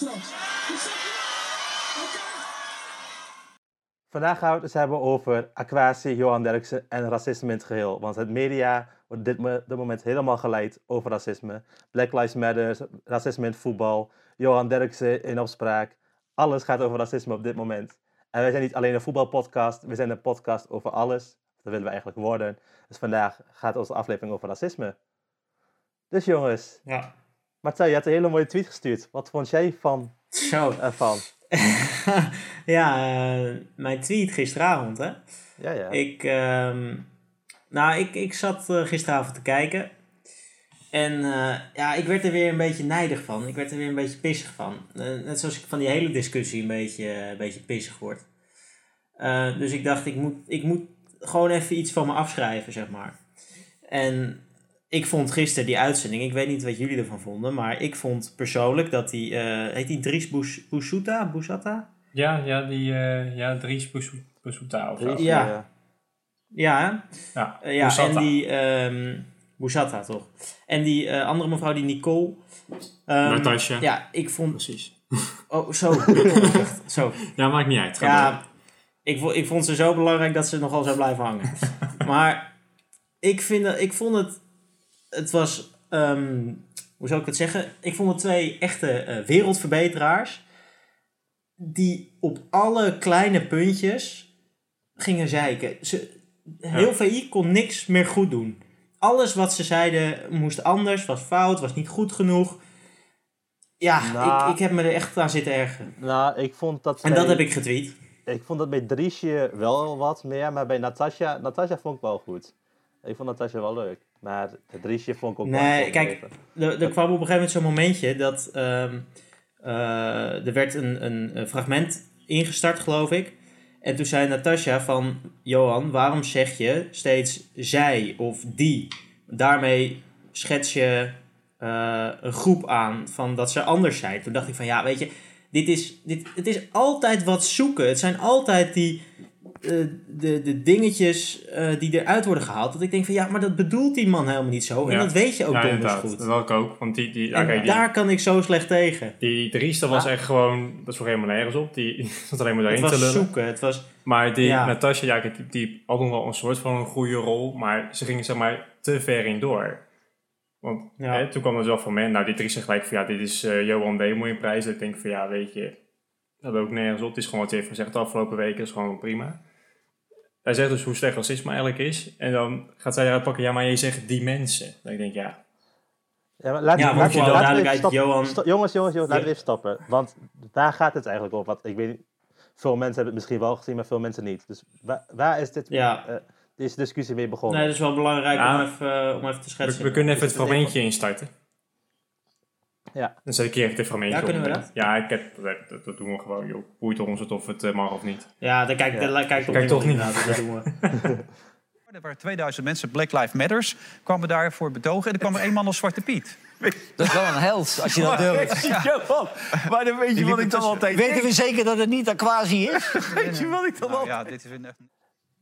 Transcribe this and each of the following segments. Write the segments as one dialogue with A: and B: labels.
A: straks.
B: Vandaag gaan we het dus hebben over aquatie, Johan Derksen en racisme in het geheel. Want het media wordt op dit, dit moment helemaal geleid over racisme. Black Lives Matter, racisme in het voetbal, Johan Derksen in opspraak. Alles gaat over racisme op dit moment. En wij zijn niet alleen een voetbalpodcast, we zijn een podcast over alles. Dat willen we eigenlijk worden. Dus vandaag gaat onze aflevering over racisme. Dus jongens,
C: Ja.
B: Martijn, je hebt een hele mooie tweet gestuurd. Wat vond jij van,
C: Zo.
B: ervan?
C: ja, eh, mijn tweet gisteravond, hè.
B: Ja, ja.
C: Ik, ehm, nou, ik, ik zat eh, gisteravond te kijken. En eh, ja, ik werd er weer een beetje nijdig van. Ik werd er weer een beetje pissig van. Eh, net zoals ik van die hele discussie een beetje, een beetje pissig word. Eh, dus ik dacht, ik moet, ik moet gewoon even iets van me afschrijven, zeg maar. En ik vond gisteren die uitzending, ik weet niet wat jullie ervan vonden, maar ik vond persoonlijk dat die, eh, heet die Dries Bous- Boussouta? Boussata?
D: Ja, ja, die, eh ja, Dries Boussou- Boussouta of zo.
C: Ja.
B: eh,
C: Ja, hè?
D: Ja,
C: Eh, ja, en die... ehm Boussata, toch? En die eh, andere mevrouw, die Nicole. ehm,
D: Natasja.
C: Ja, ik vond...
D: Precies.
C: Oh, zo. Zo.
D: Ja, maakt niet uit.
C: Ja,
D: door.
C: ik, vo- ik vond ze zo belangrijk dat ze nogal zou blijven hangen. maar ik, vind, dat- ik vond het... Het was... ehm, hoe zou ik het zeggen? Ik vond het twee echte eh, wereldverbeteraars. Die op alle kleine puntjes gingen zeiken. Ze, heel
D: Ja.
C: VI kon niks meer goed doen. Alles wat ze zeiden moest anders, was fout, was niet goed genoeg. Ja,
B: Nou.
C: ik, ik heb me er echt aan zitten ergeren.
B: Nou, ik vond dat...
C: En dat heb ik getweet.
B: Ik vond dat bij Driesje wel wat meer, maar bij Natasja, Natasja vond ik wel goed. Ik vond Natasja wel leuk, maar Driesje vond ik ook
C: Nee, kijk. Er, er kwam op een gegeven moment zo'n momentje dat ehm, eh, er werd een, een, een fragment ingestart, geloof ik. En toen zei Natasja van, Johan, waarom zeg je steeds zij of die? Daarmee schets je eh, een groep aan van dat ze anders zijn. Toen dacht ik van, ja, weet je, dit is, dit, het is altijd wat zoeken. Het zijn altijd die, de, de dingetjes eh, die eruit worden gehaald. Dat ik denk van, ja, maar dat bedoelt die man helemaal niet zo. En
D: Ja.
C: dat weet je ook
D: ja,
C: donders goed.
D: Dat ik ook. Want die, die,
C: En
D: oké, die,
C: daar kan ik zo slecht tegen.
D: die Dries, dat was
C: Ja.
D: echt gewoon... Dat sloeg helemaal nergens op. Die, die zat alleen maar
C: Het
D: daarin te
C: was
D: lullen.
C: zoeken. Het was,
D: Maar die
C: Ja.
D: Natasja, ja, die, die had nog wel een soort van een goede rol. Maar ze gingen zeg maar te ver in door. Want
C: Ja.
D: hè, toen kwam er wel van men. Nou, die Dries zegt gelijk van ja, dit is eh, Johan Demo in prijs. Ik denk van ja, weet je, dat ook nergens op. Het is gewoon wat hij heeft gezegd de afgelopen weken. is gewoon prima. Hij zegt dus hoe slecht racisme eigenlijk is. En dan gaat zij eruit pakken, ja, maar je zegt die mensen. Dan denk ik, ja,
B: Ja, maar laat,
C: Ja,
B: laat- laten we even
C: duidelijkheid,
B: stoppen.
C: Johan-
B: Sto- jongens, jongens, jongens, laten we
C: Ja.
B: even stoppen. Want waar gaat het eigenlijk over? Want ik weet niet, veel mensen hebben het misschien wel gezien, maar veel mensen niet. Dus waar, waar is dit,
C: ja.
B: eh, deze discussie mee begonnen?
C: Nee, dat is wel belangrijk
D: Ja.
C: om, even, eh, om even te
D: we,
C: schetsen.
D: we kunnen even het fragmentje instarten.
B: Ja.
D: Dan zet ik hier even het fragmentje
C: Ja, kunnen
D: op.
C: we dat?
D: Ja, ik heb, dat, doen we gewoon, joh. Boeit ons het of het eh, mag of niet.
C: Ja, dan kijk,
B: Ja.
C: dan kijk toch
D: Kijk toch niet.
C: inderdaad, dat doen we.
E: Er waren 2000 mensen, Black Lives Matters, kwamen daarvoor betogen. En er kwam er één man als Zwarte Piet.
F: Dat is wel een held, als je dat durft.
G: Maar dan weet je wat ik dan altijd
F: Weten we zeker dat het niet Aquasi is?
G: Weet je wat ik dan
E: Nou,
G: altijd...
E: ja, dit is een,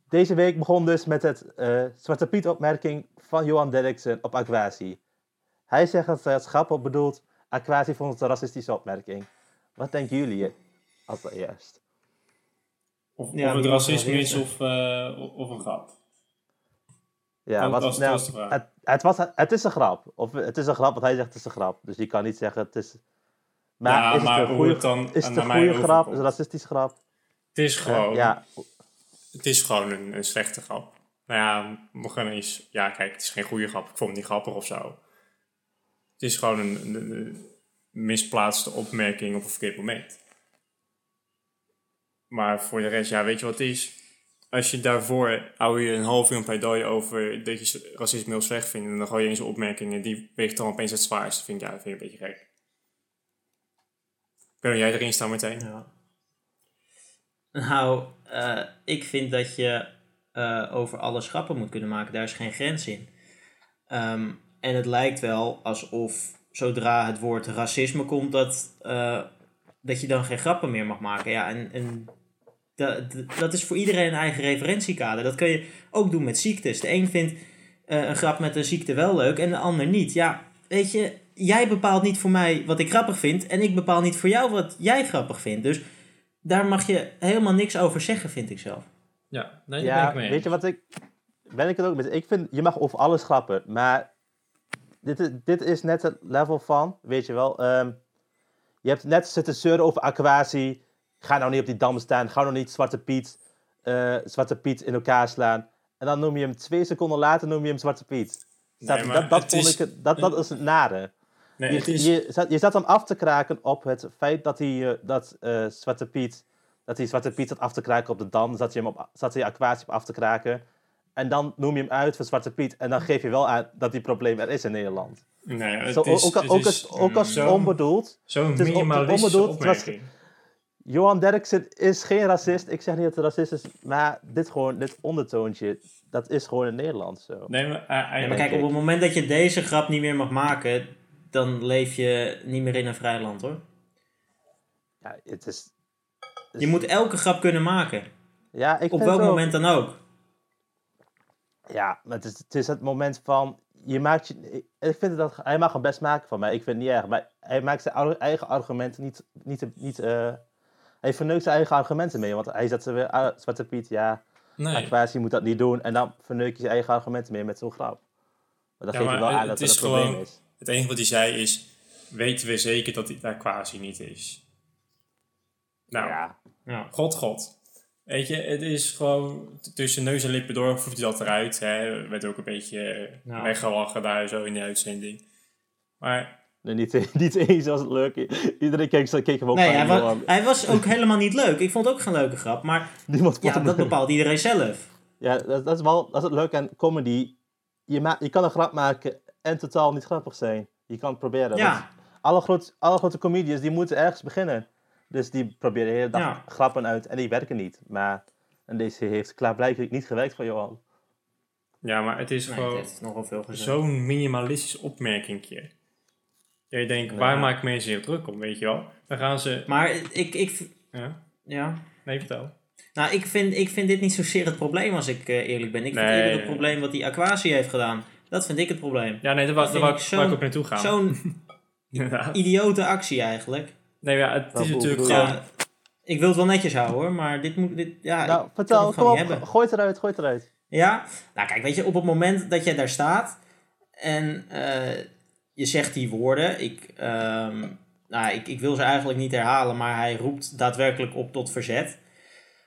B: Deze week begon dus met het eh, Zwarte Piet opmerking van Johan Derksen op Aquasi. Hij zegt dat hij het grappig bedoelt. Aquasi vond het een racistische opmerking. Wat denken jullie als eerst?
D: Of,
C: Ja,
D: of het racisme is of, eh, of- een grap.
B: Ja,
D: Dat
B: wat,
D: was- dat
B: nou,
D: was de vraag.
B: Het, het, was, het is een grap. Of het is een grap, want hij zegt het is een grap. Dus je kan niet zeggen het is... Maar
D: Ja,
B: is
D: maar
B: het een
D: hoe
B: goede,
D: het dan
B: is het
D: naar
B: een goede grap? Is het een racistische grap?
D: Het is gewoon,
B: Ja,
D: het is gewoon een, een slechte grap. Nou ja, we gaan eens... Ja, kijk, het is geen goede grap. Ik vond het niet grappig of zo. Het is gewoon een, misplaatste opmerking op een verkeerd moment. Maar voor de rest, ja, weet je wat het is? Als je daarvoor hou je een half uur een pleidooi over dat je racisme heel slecht vindt. En dan gooi je eens opmerkingen die weegt dan opeens het zwaarst. vind ik, ja, dat vind ik een beetje gek. Kun jij erin staan meteen?
C: Nou, eh, ik vind dat je eh, over alles grappen moet kunnen maken. Daar is geen grens in. Ehm, en het lijkt wel alsof zodra het woord racisme komt, dat, eh, dat je dan geen grappen meer mag maken. Ja, en, en dat, dat is voor iedereen een eigen referentiekader. Dat kun je ook doen met ziektes. De een vindt eh, een grap met een ziekte wel leuk en de ander niet. Ja, weet je, jij bepaalt niet voor mij wat ik grappig vind. En ik bepaal niet voor jou wat jij grappig vindt. Dus daar mag je helemaal niks over zeggen, vind ik zelf.
D: Ja, nee, daar ben
B: Ja,
D: ik mee
B: weet je wat ik... Ben ik het ook met... Ik vind, je mag over alles grappen, maar... Dit is, dit is net het level van, weet je wel... ehm, je hebt net zitten zeuren over aquatie. Ga nou niet op die dam staan. Ga nou niet Zwarte Piet, eh, Zwarte Piet in elkaar slaan. En dan noem je hem twee seconden later noem je hem Zwarte Piet.
D: Nee,
B: dat, dat, vond
D: is-
B: ik dat, dat is het nare.
D: Nee,
B: Je,
D: het is...
B: je, zat, je zat hem af te kraken op het feit dat hij, eh, dat, eh, Zwarte Piet, dat hij Zwarte Piet zat af te kraken op de dam. Zat hij hem op, zat hij aquatie op af te kraken. En dan noem je hem uit voor Zwarte Piet. En dan geef je wel aan dat die probleem er is in Nederland.
D: Nee, het
B: Zo,
D: is,
B: ook,
D: het
B: ook,
D: is,
B: als, ook als
D: mm,
B: onbedoeld.
D: Zo'n
B: het is on-
D: minimalistische
B: onbedoeld, het was-
D: opmerking.
B: Johan Derksen is geen racist. Ik zeg niet dat hij racist is. Maar dit gewoon, dit ondertoontje, dat is gewoon in Nederland zo.
D: Nee, maar,
C: maar kijk, op het moment dat je deze grap niet meer mag maken, dan leef je niet meer in een vrij land hoor.
B: Ja, het is...
C: Je moet elke grap kunnen maken.
B: Ja, ik
C: Op welk moment dan ook.
B: Ja, maar het is, het is het moment van. Je maakt je, ik- vind dat hij mag hem best maken van mij. Ik vind het niet erg. Maar hij maakt zijn eigen argumenten niet. niet, niet eh, hij verneukt zijn eigen argumenten mee. Want hij zet ze weer. Zwarte Piet, ja.
D: nee.
B: Moet dat niet doen. En dan verneuk je zijn eigen argumenten mee met zo'n grap. Maar dan
D: Ja,
B: geef je
D: maar
B: wel aan dat het een probleem is.
D: Het enige wat hij zei is, weten we zeker dat hij daar quasi niet is? Nou,
B: Ja.
C: Ja.
D: god god. Weet je, het is gewoon tussen neus en lippen door hij dat eruit. Hè. werd ook een beetje weggelachen daar zo in die uitzending. Maar
B: Nee, niet, niet eens was het leuk. Iedereen keek, keek hem ook
C: Nee, hij, wa-
B: Johan.
C: hij was ook helemaal niet leuk. Ik vond het ook geen leuke grap, maar
B: Niemand
C: ja, dat bepaalt iedereen zelf.
B: Ja, dat, dat is wel dat is het leuke aan comedy. Je, ma je kan een grap maken en totaal niet grappig zijn. Je kan het proberen.
C: Ja,
B: alle, groot, alle grote comedians die moeten ergens beginnen. Dus die proberen de hele dag
C: Ja.
B: grappen uit en die werken niet. Maar en deze heeft klaarblijkelijk niet gewerkt voor Johan.
D: ja, maar het is
C: nee,
D: gewoon
C: het heeft nogal veel gezegd.
D: zo'n minimalistisch opmerkingje. Je denkt, waar maken mensen zich druk om, weet je wel? Dan gaan ze...
C: Maar ik, ik,
D: Ja,
C: ja.
D: nee, vertel.
C: Nou, ik vind, ik vind dit niet zozeer het probleem als ik eh, eerlijk ben. Ik vind eerder het probleem wat die Aquatie heeft gedaan. Dat vind ik het probleem.
D: Ja, nee,
C: Dat vind
D: wou
C: ik
D: ik, ik ook naartoe gaan.
C: Zo'n idiote actie eigenlijk.
D: Nee, ja, het is natuurlijk
B: je?
D: gewoon...
C: Ja, ik wil het wel netjes houden hoor, maar dit moet... Dit, ja,
B: nou, vertel,
C: het
B: kom op,
C: hebben.
B: gooi het eruit, gooi het eruit.
C: Ja, nou kijk, weet je, op het moment dat jij daar staat en eh, je zegt die woorden, ik, ehm, nou, ik, ik wil ze eigenlijk niet herhalen, maar hij roept daadwerkelijk op tot verzet.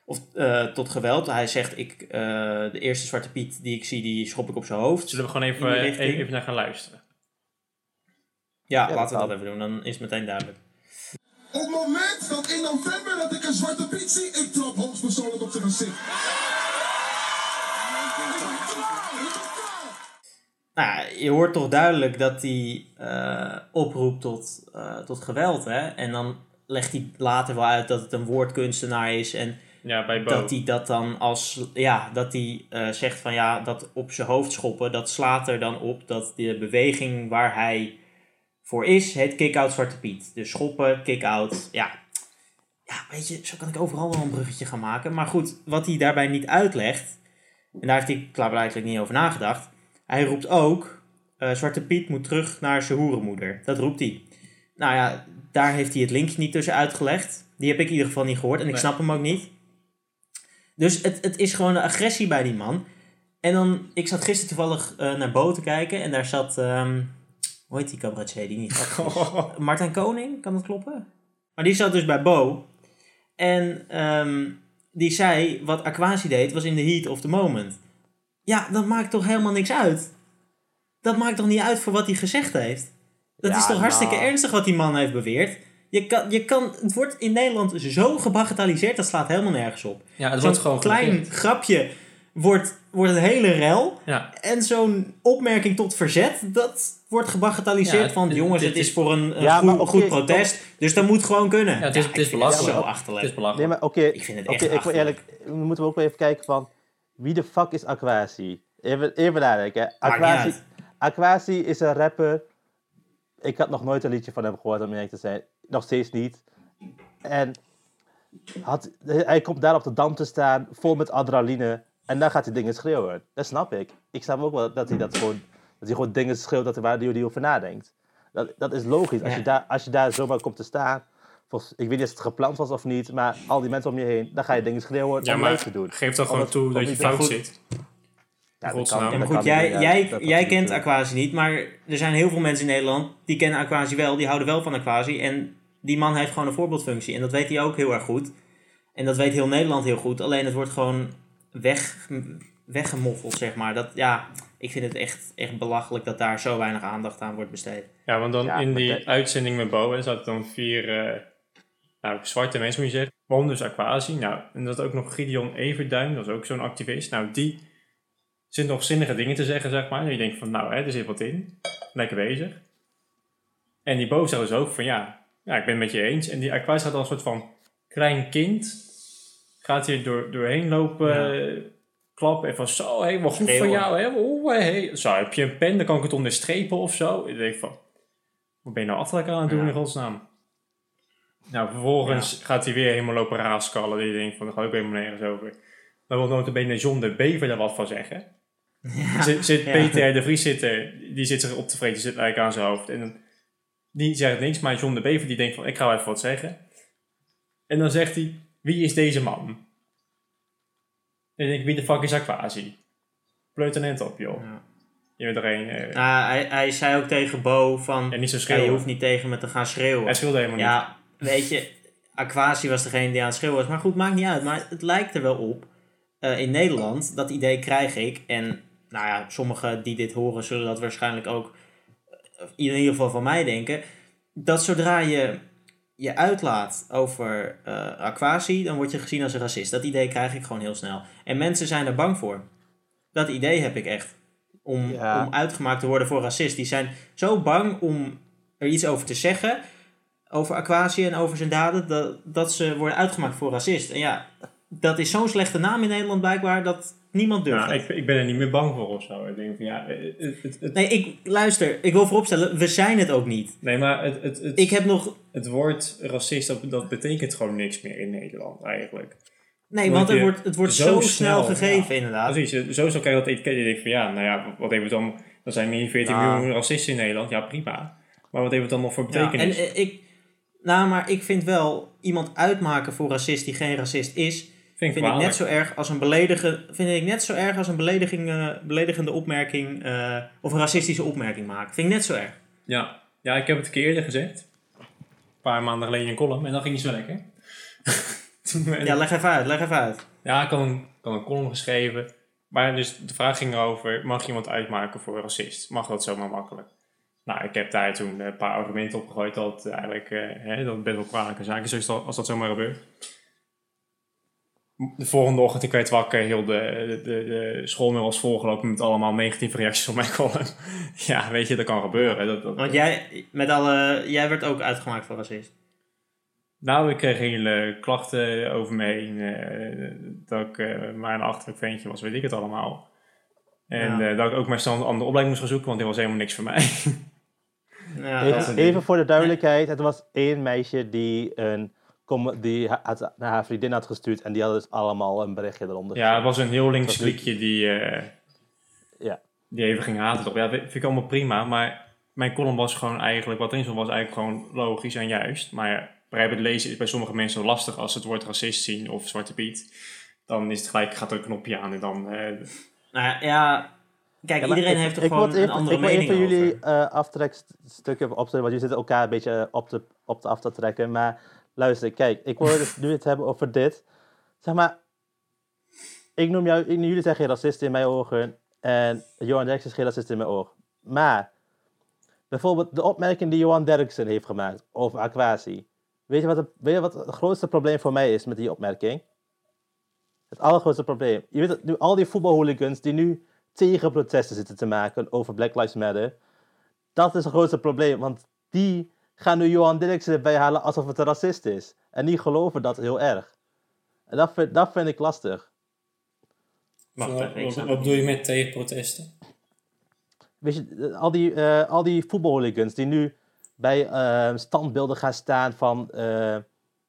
C: Of eh, tot geweld. Hij zegt, ik, eh, de eerste Zwarte Piet die ik zie, die schop ik op zijn hoofd.
D: Zullen we gewoon even, even, even naar gaan luisteren?
C: Ja,
B: Ja,
C: laten we
B: dat
C: dat even doen, dan is het meteen duidelijk.
A: Op het moment dat in november dat ik een zwarte piet zie, ik trap hoogstpersoonlijk op zijn gezicht.
C: Nou, je hoort toch duidelijk dat hij eh, oproept tot, eh, tot geweld, hè? En dan legt hij later wel uit dat het een woordkunstenaar is en
D: Ja, bij Bo.
C: dat hij dat dan als, ja, dat hij eh, zegt van ja, dat op zijn hoofd schoppen, dat slaat er dan op dat de beweging waar hij voor is, heet kick-out Zwarte Piet. Dus schoppen, kick-out, ja. Ja, weet je, zo kan ik overal wel een bruggetje gaan maken. Maar goed, wat hij daarbij niet uitlegt, en daar heeft hij klaarblijkelijk niet over nagedacht, hij roept ook, eh, Zwarte Piet moet terug naar zijn hoerenmoeder. Dat roept hij. Nou ja, daar heeft hij het linkje niet tussen uitgelegd. Die heb ik in ieder geval niet gehoord en ik
D: Nee.
C: snap hem ook niet. Dus het, het is gewoon de agressie bij die man. En dan, ik zat gisteren toevallig eh, naar Bo te kijken en daar zat, ehm, hoe heet die cabaretier die niet grappig is? Martijn Koning, kan dat kloppen? Maar die zat dus bij Bo. En ehm, die zei, wat Aquasi deed, was in the heat of the moment. Ja, dat maakt toch helemaal niks uit? Dat maakt toch niet uit voor wat hij gezegd heeft? Dat
B: Ja,
C: is toch hartstikke
B: nou.
C: ernstig wat die man heeft beweerd? Je kan, je kan, het wordt in Nederland zo gebagatelliseerd, dat slaat helemaal nergens op.
D: Ja, het
C: Zo'n
D: wordt gewoon
C: klein grapje wordt, wordt een hele rel.
D: Ja,
C: En zo'n opmerking tot verzet, dat wordt gebagatelliseerd
D: Ja,
C: van...
D: het-
C: jongens,
D: het
C: het is voor een, een
B: Ja,
C: goed,
B: maar oké,
C: goed protest, dus dat moet gewoon kunnen.
D: Ja, het is- het is belachelijk.
C: zo achterlijk.
D: het is belachelijk.
B: Nee, maar oké.
C: Ik vind het
B: Oké,
C: echt
B: ik wil eerlijk, we moeten ook wel even kijken van wie de fuck is Aquasi? Even, even nadenken. Aquasi. Aquasi is een rapper. Ik had nog nooit een liedje van hem gehoord, om eerlijk te zijn. Nog steeds niet. En had, hij komt daar op de dam te staan, vol met adrenaline. En dan gaat hij dingen schreeuwen. Dat snap ik. Ik snap ook wel dat hij dat gewoon, dat hij gewoon dingen schreeuwt dat hij waar hij over nadenkt. Dat, dat is logisch. Als,
C: Ja.
B: je daar, als je daar zomaar komt te staan, volgens, ik weet niet of het gepland was of niet, maar al die mensen om je heen, dan ga je dingen schreeuwen
D: Ja,
B: om mee te doen.
D: geef dan gewoon toe dat je fout
C: goed.
D: zit.
B: Ja, dat
D: Godsnaam.
B: kan-
C: Ja,
B: dat
C: maar goed,
B: kan
C: jij,
B: ja,
C: jij,
B: dat-
C: jij kent
B: doen.
C: Aquasi niet, maar er zijn heel veel mensen in Nederland die kennen Aquasi wel, die houden wel van Aquasi. En die man heeft gewoon een voorbeeldfunctie en dat weet hij ook heel erg goed. En dat weet heel Nederland heel goed, alleen het wordt gewoon weg, weggemoffeld, zeg maar. Dat, ja, ik vind het echt, echt belachelijk dat daar zo weinig aandacht aan wordt besteed.
D: Ja, want dan
B: Ja,
D: in die
B: dat-
D: uitzending met Bo hè, zaten dan vier eh, nou, zwarte mensen, moet je zeggen. Waaronder dus Aquasi. Nou, en dat ook nog Gideon Everduin, dat is ook zo'n activist. Nou, die zit nog zinnige dingen te zeggen, zeg maar. En je denkt van, nou, hè, er zit wat in. Lekker bezig. En die Bo zegt dus ook van, ja, ja, ik ben het met je eens. En die Aquasi gaat dan een soort van klein kind. Gaat hier door, doorheen lopen,
C: Ja.
D: Klappen. En van, zo, helemaal goed van jou, hè. Oh, hey. Zo, heb je een pen, dan kan ik het onderstrepen of zo. Ik denk van, wat ben je nou achterlijk aan het doen in godsnaam? Nou, vervolgens gaat hij weer helemaal lopen raaskallen. Die denkt van, daar gaat ook helemaal nergens over. Dan wil notabene John de Bever er wat van zeggen. Zit, zit
C: Ja.
D: Peter de Vries zit er, die zit zich op te vreten, zit eigenlijk aan zijn hoofd. En die zegt niks, maar John de Bever die denkt van, ik ga wel even wat zeggen. En dan zegt hij, wie is deze man? En dan denk ik, wie de fuck is Aquasi? Pleut een op, joh.
C: Ja.
D: Je bent er een... eh,
C: Nou, hij, hij zei ook tegen Bo van,
D: en niet zo
C: ja, je
D: schreeuwen.
C: hoeft niet tegen me te gaan schreeuwen.
D: Hij schreeuwde helemaal niet.
C: Ja, weet je, Aquasi was degene die aan het schreeuwen was. Maar goed, maakt niet uit. Maar het lijkt er wel op. eh, in Nederland, dat idee krijg ik. En nou ja, sommigen die dit horen zullen dat waarschijnlijk ook eh, in ieder geval van mij denken. Dat zodra je je uitlaat over eh Aquasi, dan word je gezien als een racist. Dat idee krijg ik gewoon heel snel. En mensen zijn er bang voor. Dat idee heb ik echt. Om,
B: Ja.
C: om uitgemaakt te worden voor racist. Die zijn zo bang om er iets over te zeggen over Aquasi en over zijn daden, dat, dat ze worden uitgemaakt voor racist. En ja, dat is zo'n slechte naam in Nederland blijkbaar dat niemand durft.
D: Nou, ik, ik ben er niet meer bang voor of zo. Ik denk van ja, het, het, het-
C: Nee, ik, luister, ik wil vooropstellen, we zijn het ook niet.
D: nee, maar het, het, het,
C: Ik heb nog,
D: het woord racist, dat, dat betekent gewoon niks meer in Nederland eigenlijk.
C: nee, want het
D: je
C: wordt, het wordt
D: zo
C: zo,
D: snel,
C: snel gegeven
D: ja.
C: inderdaad.
D: Precies, zo zo krijg je dat etiket. Je denkt van ja, nou ja, wat heeft het dan? Er zijn meer 14
B: Nou.
D: miljoen racisten in Nederland. Ja, prima. Maar wat heeft het dan nog voor
C: Ja, en
D: betekenis?
C: eh, ik, nou, maar ik vind wel iemand uitmaken voor racist die geen racist is,
D: vind ik
C: vind ik
D: kwalijk.
C: net zo erg als een beledige, vind ik net zo erg als een belediging, eh, beledigende opmerking eh, of een racistische opmerking maken. Vind ik net zo erg.
D: Ja. ja, ik heb het een keer eerder gezegd. Een paar maanden geleden in een column. En dan ging het zo lekker.
C: Ja, leg even uit, leg even uit.
D: Ja, ik had een, ik had een column geschreven. Maar dus de vraag ging erover, mag iemand uitmaken voor een racist? Mag dat zomaar makkelijk? Nou, ik heb daar toen een paar argumenten op gegooid dat eigenlijk eh, hè, dat best wel kwalijke zaak is als dat, als dat zomaar gebeurt. De volgende ochtend, ik werd wakker, heel de, de, de, schoolmail was volgelopen met allemaal negatieve reacties op mijn column. ja, weet je, dat kan gebeuren. Dat, dat,
C: Want jij, met alle, jij werd ook uitgemaakt voor racist.
D: Nou, ik kreeg hele klachten over me heen. eh, dat ik eh, maar een achterlijk ventje was, weet ik het allemaal. En
C: Ja.
D: eh, dat ik ook maar snel een andere opleiding moest gaan zoeken, want dit was helemaal niks voor mij.
C: Ja,
B: Even, even voor de duidelijkheid, het was één meisje die, een, die ha- had, naar haar vriendin had gestuurd en die hadden dus allemaal een berichtje eronder.
D: ja, het was een heel links klikje die, eh,
B: Ja.
D: die even ging haten. Toch? Ja, dat vind ik allemaal prima, maar mijn column was gewoon eigenlijk, wat erin stond, was eigenlijk gewoon logisch en juist. Maar begrijp het lezen is bij sommige mensen lastig als ze het woord racist zien of zwarte piet. Dan is het gelijk, gaat er een knopje aan en dan... eh,
C: Nou ja, kijk,
B: Ja,
C: iedereen
B: ik-
C: heeft toch
B: ik
C: gewoon een andere
B: Ik wil
C: mening
B: even
C: over.
B: jullie eh aftrekstukken opzetten, want jullie zitten elkaar een beetje op te, op te af te trekken. Maar luister, kijk, ik wil dus nu het hebben over dit. Zeg maar, ik noem jou, ik- jullie zijn geen racist in mijn ogen en Johan Derksen is geen racist in mijn ogen. Maar, bijvoorbeeld de opmerking die Johan Derksen heeft gemaakt over Aquasi. Weet je, wat het, weet je wat het grootste probleem voor mij is met die opmerking? Het allergrootste probleem. Je weet het, nu al die voetbalhooligans die nu tegen protesten zitten te maken over Black Lives Matter. Dat is het grootste probleem, want die gaan nu Johan Derksen erbij halen alsof het een racist is. En die geloven dat heel erg. En dat vind, dat vind ik lastig.
C: Wacht ik snap
D: bedoel je met tegenprotesten?
B: Weet je, al die, eh al die voetbalhooligans die nu bij eh, standbeelden gaan staan van, eh,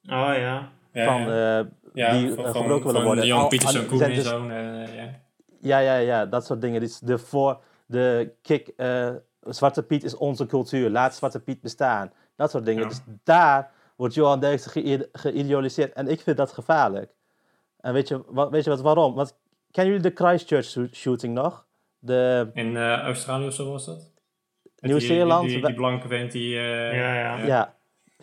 C: Oh ja.
B: van eh, die eh, gebroken willen worden.
D: Jan Koen en
B: dus-
D: zo'n, eh, ja.
B: Ja, ja, ja, dat soort dingen. Die, de voor, de kick, eh, Zwarte Piet is onze cultuur, laat Zwarte Piet bestaan. Dat soort dingen.
D: Ja.
B: Dus daar wordt Johan Derksen geïde- geïdealiseerd. En ik vind dat gevaarlijk. En weet je, wat, weet je wat, waarom? Want, kennen jullie de Christchurch shoo- shooting nog? De,
D: In eh, Australië of zo was dat?
B: Nieuw-Zeeland?
D: Die, die, die blanke vent die... eh,
C: Ja, ja.
B: ja.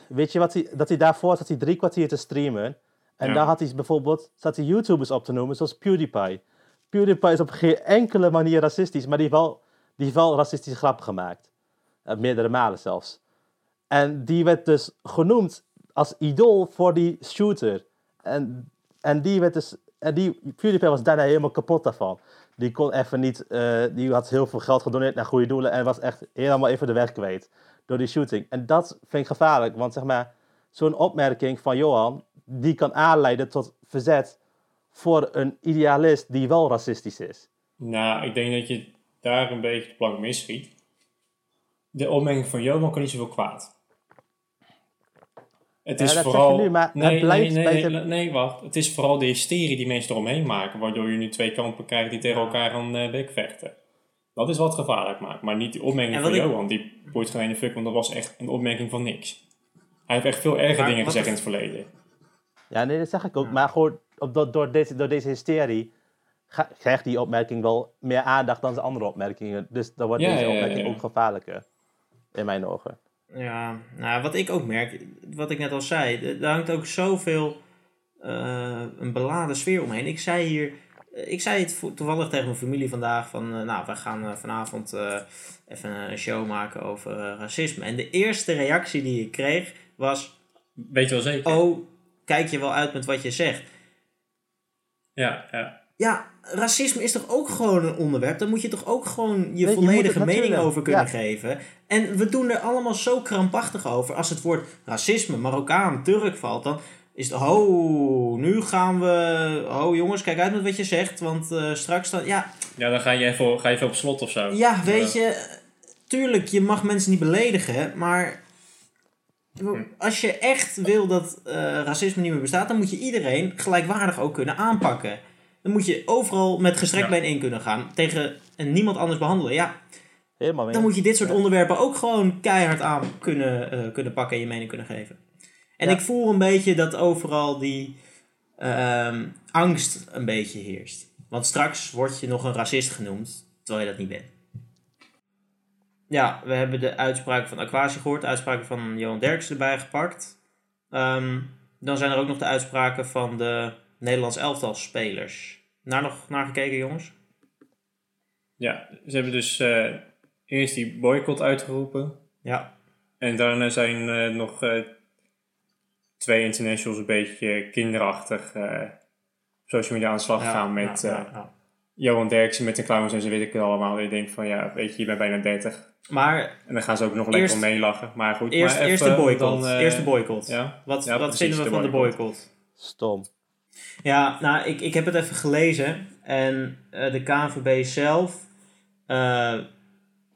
B: Weet je wat hij, dat hij daarvoor zat hij drie kwartier te streamen. En
D: Ja.
B: daar had hij bijvoorbeeld, zat hij YouTubers op te noemen, zoals PewDiePie. PewDiePie is op geen enkele manier racistisch, maar die wel, die heeft wel racistische grappen gemaakt. Eh, meerdere malen zelfs. En die werd dus genoemd als idool voor die shooter. En, en die werd dus, en die, PewDiePie was daarna helemaal kapot daarvan. Die kon even niet, eh, die had heel veel geld gedoneerd naar goede doelen en was echt helemaal even de weg kwijt door die shooting. En dat vind ik gevaarlijk, want zeg maar, zo'n opmerking van Johan, die kan aanleiden tot verzet voor een idealist die wel racistisch is.
D: Nou, ik denk dat je daar een beetje de plank misschiet. De opmerking van Johan kan niet zoveel kwaad. Het
B: Ja,
D: is
B: dat zeg
D: vooral...
B: je nu, maar het
D: nee,
B: blijft
D: nee, nee,
B: de-
D: nee, nee, wacht. Het is vooral de hysterie die mensen eromheen maken, waardoor je nu twee kampen krijgt die tegen elkaar gaan eh, bekvechten. Dat is wat gevaarlijk maakt, maar niet die opmerking van
C: ik-
D: Johan. Die boeit geen ene fuck, want dat was echt een opmerking van niks. Hij heeft echt veel erger
C: Maar
D: dingen gezegd in het verleden.
B: Ja, nee, dat zeg ik ook. Maar gewoon op, door, door, deze, door deze hysterie krijgt die opmerking wel meer aandacht dan zijn andere opmerkingen. Dus dan wordt
D: Ja,
B: deze
D: ja, ja,
B: opmerking
D: ja.
B: ook gevaarlijker. In mijn ogen.
C: Ja, nou, wat ik ook merk, wat ik net al zei, er hangt ook zoveel eh, een beladen sfeer omheen. Ik zei hier, eh, ik zei het toevallig tegen mijn familie vandaag van, eh, nou, we gaan vanavond eh, even een show maken over racisme. En de eerste reactie die ik kreeg was,
D: Weet je wel zeker?
C: oh, kijk je wel uit met wat je zegt.
D: Ja, ja.
C: Ja, racisme is toch ook gewoon een onderwerp? Daar moet je toch ook gewoon je
B: Nee,
C: volledige mening over kunnen
B: ja.
C: geven. En we doen er allemaal zo krampachtig over. Als het woord racisme, Marokkaan, Turk valt, dan is het... Oh, nu gaan we... Oh jongens, kijk uit met wat je zegt, want eh, straks dan... Ja,
D: Ja, dan ga je even, ga je even op slot of zo.
C: ja, weet je... Tuurlijk, je mag mensen niet beledigen, maar... Als je echt wil dat eh, racisme niet meer bestaat, dan moet je iedereen gelijkwaardig ook kunnen aanpakken. Dan moet je overal met gestrekt
D: Ja.
C: been in kunnen gaan. Tegen en niemand anders behandelen. Ja,
B: Helemaal mee.
C: dan moet je dit soort
B: Ja.
C: onderwerpen ook gewoon keihard aan kunnen, eh, kunnen pakken en je mening kunnen geven. En
B: Ja.
C: ik voel een beetje dat overal die ehm, angst een beetje heerst. Want straks word je nog een racist genoemd, terwijl je dat niet bent. Ja, we hebben de uitspraak van Aquasi gehoord, de uitspraken van Johan Derksen erbij gepakt. Ehm, dan zijn er ook nog de uitspraken van de Nederlands elftal spelers. Naar nog naar gekeken, jongens?
D: Ja, ze hebben dus eh, eerst die boycott uitgeroepen.
C: Ja.
D: En daarna zijn eh, nog eh, twee internationals een beetje kinderachtig eh, op social media aan de slag gegaan met
C: ja,
D: eh,
C: ja, ja.
D: Johan Derksen met de clowns en ze weet ik het allemaal. En je denkt van ja, weet je, je bent bijna 30.
C: Maar
D: En dan gaan ze ook nog lekker
C: Eerst-
D: om meelachen. Maar goed,
C: Eerst,
D: maar
C: eerst
D: even
C: de boycott.
D: dan, eh,
C: eerst de boycott.
D: Ja,
C: Wat,
D: Ja,
C: wat
D: precies,
C: vinden we
D: de
C: van de
D: boycott?
B: Stom.
C: Ja, nou, ik, ik heb het even gelezen. En eh, de KNVB zelf eh,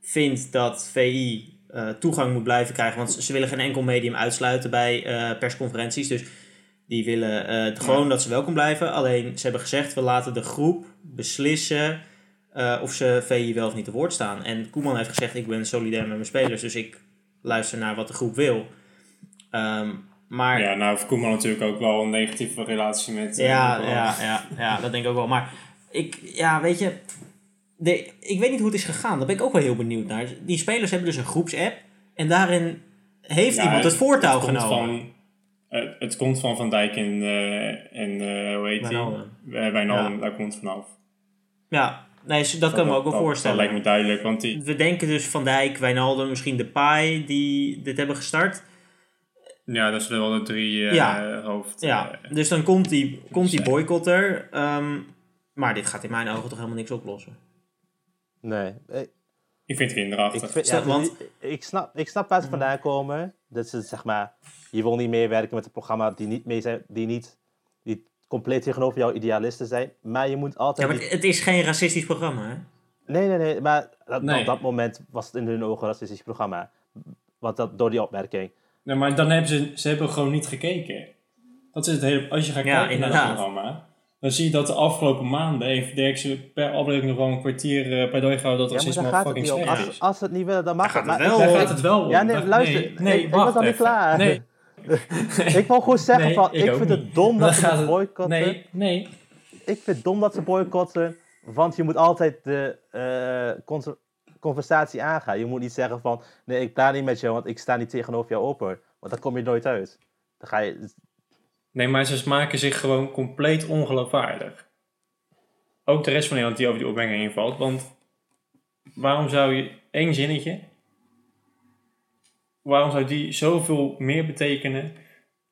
C: vindt dat VI eh, toegang moet blijven krijgen. Want ze, willen geen enkel medium uitsluiten bij persconferenties. Dus die willen gewoon dat ze welkom blijven. Alleen ze hebben gezegd, we laten de groep beslissen of ze VI wel of niet te woord staan. En Koeman heeft gezegd, ik ben solidair met mijn spelers. Dus ik luister naar wat de groep wil. Ehm, maar
D: Ja, nou heeft Koeman natuurlijk ook wel een negatieve relatie met... eh,
C: ja, ja, ja, ja, dat denk ik ook wel. Maar ik, ja, weet je, de, ik weet niet hoe het is gegaan. Daar ben ik ook wel heel benieuwd naar. Die spelers hebben dus een groepsapp. En daarin heeft
D: Ja,
C: iemand het voortouw genomen.
D: Van, eh, het komt van Van Dijk en, eh, en eh, hoe heet die?
C: Wijnaldum.
D: Wijnaldum,
C: Ja.
D: daar komt het vanaf.
C: Ja, nee, dat, kan me ook wel
D: dat,
C: voorstellen.
D: Dat lijkt me duidelijk, want die,
C: We denken dus Van Dijk, Wijnaldum, misschien de Pai die dit hebben gestart.
D: Ja, dat zijn wel de drie eh,
C: Ja.
D: hoofd...
C: Ja,
D: eh,
C: dus dan komt die, komt die
D: zijn.
C: boycotter. Ehm, maar dit gaat in mijn ogen toch helemaal niks oplossen.
B: Nee. Ik,
D: ik vind het
B: ik,
D: kinderachtig.
B: vind-
C: Stel,
B: ja,
C: want-
B: ik, ik snap, ik snap waar ze vandaan komen. Dat ze zeg maar, je wil niet meewerken met een programma die niet, mee zijn, die niet die compleet tegenover jouw idealisten zijn. Maar je moet
C: Ja,
B: altijd.
C: maar
B: die-
C: het, het is geen racistisch programma, hè?
B: Nee, nee, nee. Maar dat-
D: Nee.
B: op dat moment was het in hun ogen een racistisch programma. Want dat, door die opmerking.
D: Nee, maar dan hebben ze, ze hebben gewoon niet gekeken. Dat is het hele, als je gaat
C: Ja,
D: kijken naar het programma, dan zie je dat de afgelopen maanden heeft Derksen per aflevering nog wel een kwartier eh pleidooi gehouden dat
B: Ja, maar
D: racisme
B: het
D: fucking slecht
B: Als,
D: is.
B: als ze het niet willen, dan mag het. Maar
C: wel.
D: Daar gaat het wel om.
B: Ja, nee, luister.
D: Nee, nee,
B: ik, was nog niet klaar.
D: Nee,
B: ik wil gewoon zeggen
D: Nee,
B: van,
D: ik
B: vind
D: niet.
B: het dom dat
D: Dan
B: ze het boycotten.
D: nee, nee.
B: Ik vind het dom dat ze boycotten, want je moet altijd de eh, con- conversatie aangaan. Je moet niet zeggen van, nee, ik praat niet met jou, want ik sta niet tegenover jou open. Want dan kom je nooit uit. Dan ga je...
D: Nee, maar ze maken zich gewoon compleet ongeloofwaardig. Ook de rest van Nederland die over die opmerking invalt. Want waarom zou je één zinnetje... Waarom zou die zoveel meer betekenen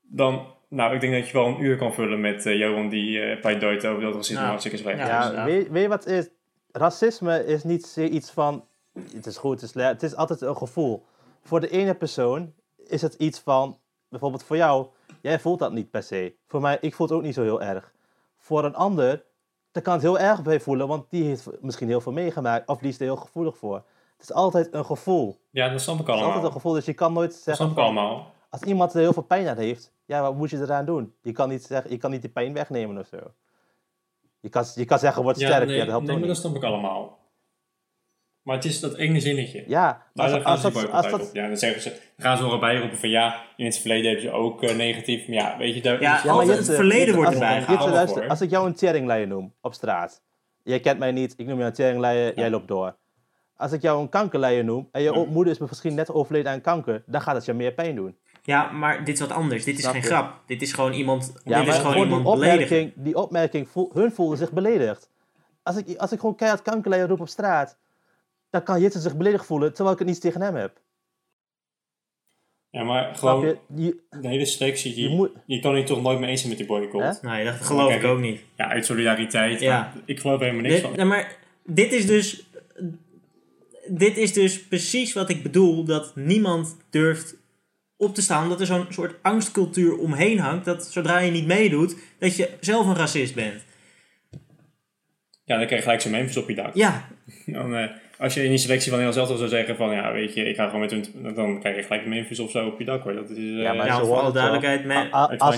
D: dan... Nou, ik denk dat je wel een uur kan vullen met eh, Johan die eh pleidooit over dat racisme
C: Nou,
D: hartstikke slecht
C: ja.
D: is.
B: Ja,
C: inderdaad.
B: weet, weet je wat is? Racisme is niet zoiets van, het is goed, het is. Het is altijd een gevoel. Voor de ene persoon is het iets van, bijvoorbeeld voor jou, jij voelt dat niet per se. Voor mij, ik voel het ook niet zo heel erg. Voor een ander, daar kan het heel erg bij voelen, want die heeft misschien heel veel meegemaakt, of die is er heel gevoelig voor. Het is altijd een gevoel.
D: Ja, dat snap ik
B: Het is altijd
D: allemaal.
B: een gevoel, dus je kan nooit
D: Dat
B: zeggen
D: snap ik allemaal.
B: als iemand er heel veel pijn aan heeft, ja, wat moet je eraan doen? Je kan niet, zeggen, je kan niet die pijn wegnemen of zo. Je kan, je kan zeggen, word
D: Ja,
B: sterk,
D: nee,
B: ja, dat helpt
D: nee maar dat snap ik allemaal. Maar het is dat ene zinnetje.
B: Ja,
D: Daar
B: als,
D: gaan
B: als, als dat.
D: Ja, dan zeggen ze, dan gaan ze erbij roepen van ja, in het verleden heb je ook eh, negatief. Maar ja, weet je, daar,
C: Ja,
B: maar
C: het verleden wordt erbij gehaald.
B: als ik jou een teringleier noem op straat. Jij kent mij niet, ik noem jou een teringleier, jij loopt door. Als ik jou een kankerleier noem en je
D: Ja.
B: moeder is misschien net overleden aan kanker, dan gaat het je meer pijn doen.
C: Ja, maar dit is wat anders. Dit is
B: Snap
C: geen
B: je?
C: grap. Dit is gewoon iemand,
B: Ja,
C: dit is
B: maar
C: gewoon
B: die
C: beledigen.
B: opmerking, die opmerking voel- hun voelden zich beledigd. Als ik, als ik gewoon keihard kankerleier roep op straat, dan kan Jitse zich beledigd voelen terwijl ik het niets tegen hem heb.
D: ja, maar gewoon
B: je? Je,
D: de hele selectie,
B: je
D: je,
B: moet,
D: je kan hier toch nooit mee eens zijn met die boycott.
B: Hè?
C: Nee, dat geloof
D: Kijk,
C: ik ook niet.
D: Ja, uit solidariteit.
C: Ja.
D: Ik geloof er helemaal niks
C: Dit,
D: van.
C: nou, maar dit is dus. Dit is dus precies wat ik bedoel: dat niemand durft op te staan. Dat er zo'n soort angstcultuur omheen hangt. Dat zodra je niet meedoet, dat je zelf een racist bent.
D: Ja, dan krijg je gelijk zo'n Memphis op je dak.
C: Ja,
D: Dan, eh, als je in die selectie van Nederland zelf zou zeggen van ja, weet je, ik ga gewoon met hun, dan krijg je gelijk Memphis of zo op je dak hoor. Dat is, eh,
B: Ja, maar
C: ja voor alle duidelijkheid.
B: Als,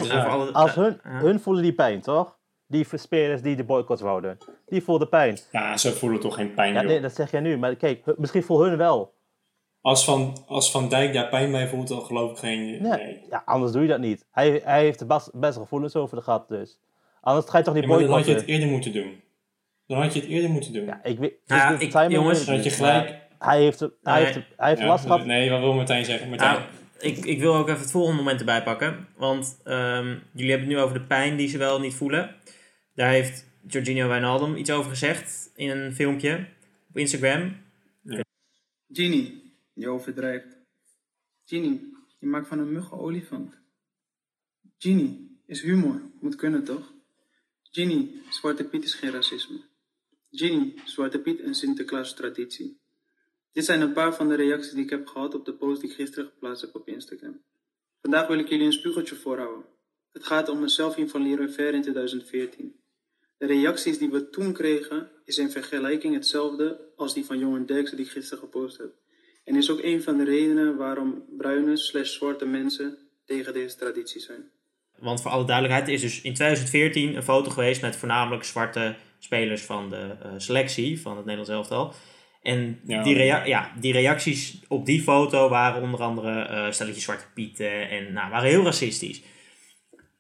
C: voor
B: hun,
C: ja.
B: hun voelen die pijn, toch? Die spelers die de boycott wouden. Die voelden pijn.
D: ja, ze voelen toch geen pijn
B: Ja, nee, dat zeg jij nu. Maar kijk, misschien voelen hun wel.
D: Als, van, als Van Dijk daar pijn bij voelt, dan geloof ik geen...
B: Nee.
D: Nee.
B: Ja, anders doe je dat niet. Hij, hij heeft er best, best gevoelens over gehad, dus. Anders ga je toch niet
D: Ja, maar dan had je
B: boycotten.
D: het eerder moeten doen. Dan had je het eerder moeten doen.
B: Ja, ik weet...
C: Nou ja, ik- jongens,
D: had je gelijk...
B: Hij heeft, hij
C: Nee.
B: heeft, hij heeft
D: Ja,
B: last gehad.
D: Nee, wat wil Martijn zeggen? Martijn,
C: Nou, ik, ik wil ook even het volgende moment erbij pakken. Want ehm, jullie hebben het nu over de pijn die ze wel niet voelen. Daar heeft Jorginho Wijnaldum iets over gezegd in een filmpje op Instagram.
H: Genie, je overdrijft. Genie, je maakt van een mug een olifant. Genie, is humor, moet kunnen toch? Genie, Zwarte Piet is geen racisme. Genie, Zwarte Piet en Sinterklaas traditie. Dit zijn een paar van de reacties die ik heb gehad op de post die ik gisteren geplaatst heb op Instagram. Vandaag wil ik jullie een spiegeltje voorhouden. Het gaat om een selfie van Leroy Fair in 2014. De reacties die we toen kregen is in vergelijking hetzelfde als die van Johan Derksen die gisteren gepost heb. En is ook een van de redenen waarom bruine slash zwarte mensen tegen deze traditie zijn.
C: Want voor alle duidelijkheid is dus in 2014 een foto geweest met voornamelijk zwarte spelers van de eh, selectie van het Nederlands elftal. En
D: Ja.
C: die, rea- ja, die reacties op die foto waren onder andere eh stelletje zwarte pieten en nou, waren heel racistisch.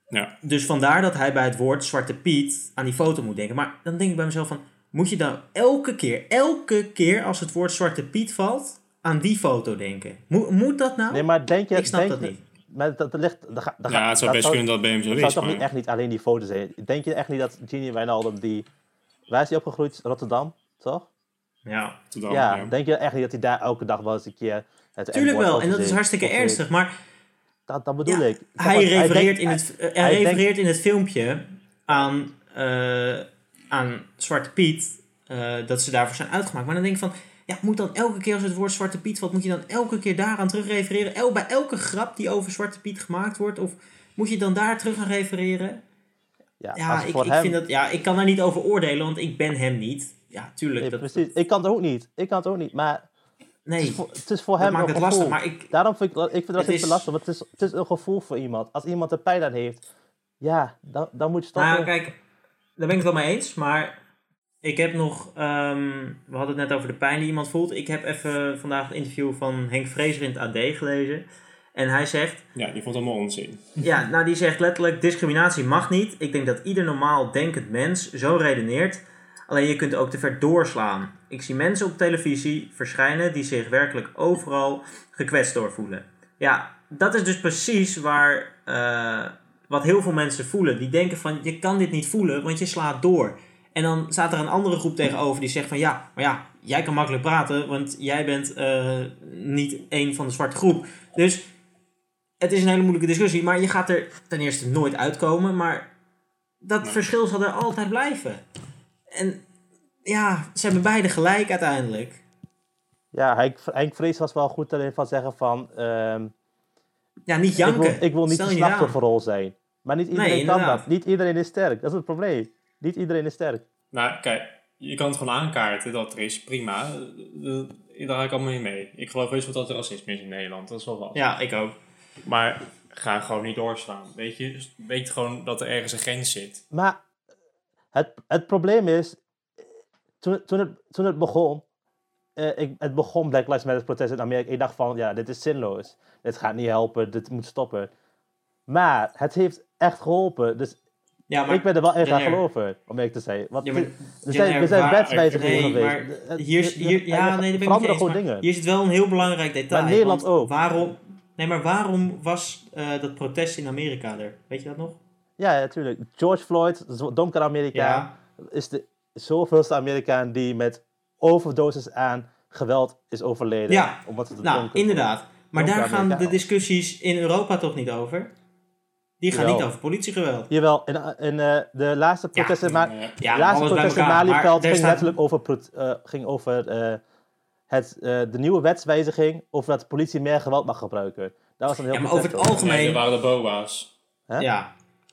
D: Ja.
C: Dus vandaar dat hij bij het woord Zwarte Piet aan die foto moet denken. Maar dan denk ik bij mezelf van, moet je dan elke keer, elke keer als het woord Zwarte Piet valt, aan die foto denken? Mo- moet dat nou?
B: Nee, maar denk je...
C: ik snap
B: denk
C: dat
B: je-
C: niet.
B: Maar dat, dat ligt... Dat, ga- dat
D: ja,
B: gaat-
D: het zou
B: dat
D: best kunnen dat bij hem zo
B: Het
D: is.
B: zou toch
D: maar-
B: niet echt niet alleen die foto zijn. Denk je echt niet dat Genie Wijnaldum die... Waar is hij opgegroeid? Rotterdam, toch?
C: Ja,
D: Dan,
B: ja,
D: ja.
B: denk je echt niet dat hij daar elke dag wel eens een keer... Het
C: tuurlijk wel. En dat is hartstikke ernstig. Maar
B: Dat, dat bedoel
C: Ja,
B: ik.
C: hij refereert, in het, eh,
B: hij
C: refereert in het filmpje aan, eh, aan Zwarte Piet, eh, dat ze daarvoor zijn uitgemaakt. Maar dan denk ik van, ja, moet dan elke keer als het woord Zwarte Piet valt, moet je dan elke keer daaraan terug refereren? El, bij elke grap die over Zwarte Piet gemaakt wordt, of moet je dan daar terug aan refereren?
B: Ja,
C: ik, ik,
B: hem-
C: vind dat, ja, ik kan daar niet over oordelen, want ik ben hem niet. Ja, tuurlijk.
B: Nee,
C: dat,
B: precies. Ik kan het ook niet. Ik kan het ook niet. Maar het
C: nee,
B: is voor, het is voor hem
C: maakt
B: een
C: het
B: gevoel.
C: lastig. Ik,
B: Daarom vind ik, ik vind dat
C: Het is-
B: te lastig. Want het is, het is een gevoel voor iemand. Als iemand er pijn aan heeft, ja, dan, dan moet je stoppen.
C: nou, kijk, daar ben ik het wel mee eens. Maar ik heb nog, ehm, we hadden het net over de pijn die iemand voelt. Ik heb even vandaag het interview van Henk Vrezer in het AD gelezen. En hij zegt,
D: Ja, die vond allemaal onzin.
C: ja, nou die zegt letterlijk, discriminatie mag niet. Ik denk dat ieder normaal denkend mens zo redeneert. Alleen je kunt ook te ver doorslaan. Ik zie mensen op televisie verschijnen die zich werkelijk overal gekwetst doorvoelen. Ja, dat is dus precies waar, eh, wat heel veel mensen voelen. Die denken van, je kan dit niet voelen, want je slaat door. En dan staat er een andere groep tegenover die zegt van, ja, maar ja, jij kan makkelijk praten, want jij bent eh, niet één van de zwarte groep. Dus het is een hele moeilijke discussie, maar je gaat er ten eerste nooit uitkomen, maar dat
D: Nee.
C: verschil zal er altijd blijven. En ja, ze hebben beide gelijk uiteindelijk.
B: Ja, Henk, Henk Vrees was wel goed erin van zeggen van... ehm,
C: Ja, niet
B: ik,
C: janken.
B: wil, ik wil niet
C: Stel
B: de
C: je niet aan.
B: slachtofferrol zijn. Maar niet iedereen kan dat. Niet iedereen is sterk. Dat is het probleem. Niet iedereen is sterk.
D: Nou, kijk, je kan het gewoon aankaarten dat er is, prima. Eh, eh, Daar ga ik allemaal mee mee. Ik geloof heus wel dat er racisme is in Nederland, dat is wel vast.
C: Ja, ik ook.
D: Maar ga gewoon niet doorslaan. Weet je, weet gewoon dat er ergens een grens zit.
B: Maar het, het probleem is, toen, toen, het, toen het begon, eh, ik, het begon Black Lives Matter protest in Amerika. Ik dacht van, ja, dit is zinloos. Dit gaat niet helpen, dit moet stoppen. Maar het heeft echt geholpen. Dus
C: Ja, maar
B: ik ben er wel gaan
C: Jenner.
B: geloven, om eerlijk te zijn. Want
C: Ja, maar
B: er zijn, er zijn wetswijzigingen
C: nee,
B: geweest.
C: maar hier, hier, ja, nee, dat ben ik
B: gewoon dingen.
C: Hier zit wel een heel belangrijk detail.
B: Maar Nederland ook.
C: Waarom, nee, maar waarom was eh, dat protest in Amerika er? Weet je dat nog?
B: Ja, natuurlijk. George Floyd, donker Amerikaan,
C: Ja.
B: is de zoveelste Amerikaan die met overdosis aan geweld is overleden.
C: Ja,
B: Omdat het
C: Nou,
B: donker-
C: inderdaad. Maar daar gaan de discussies in Europa toch niet over? Die gaan
B: Jawel.
C: niet over politiegeweld.
B: Jawel, in, in eh, de laatste
C: Ja,
B: protest in,
C: Ja,
B: de laatste
C: alles bij
B: protest in Malieveld ging
C: staat-
B: letterlijk over, eh, ging over het, eh, de nieuwe wetswijziging over dat de politie meer geweld mag gebruiken. Dat was een heel
C: Ja, maar over het
D: Nee,
C: algemeen...
D: er waren de BOA's.
B: Hè?
C: Ja,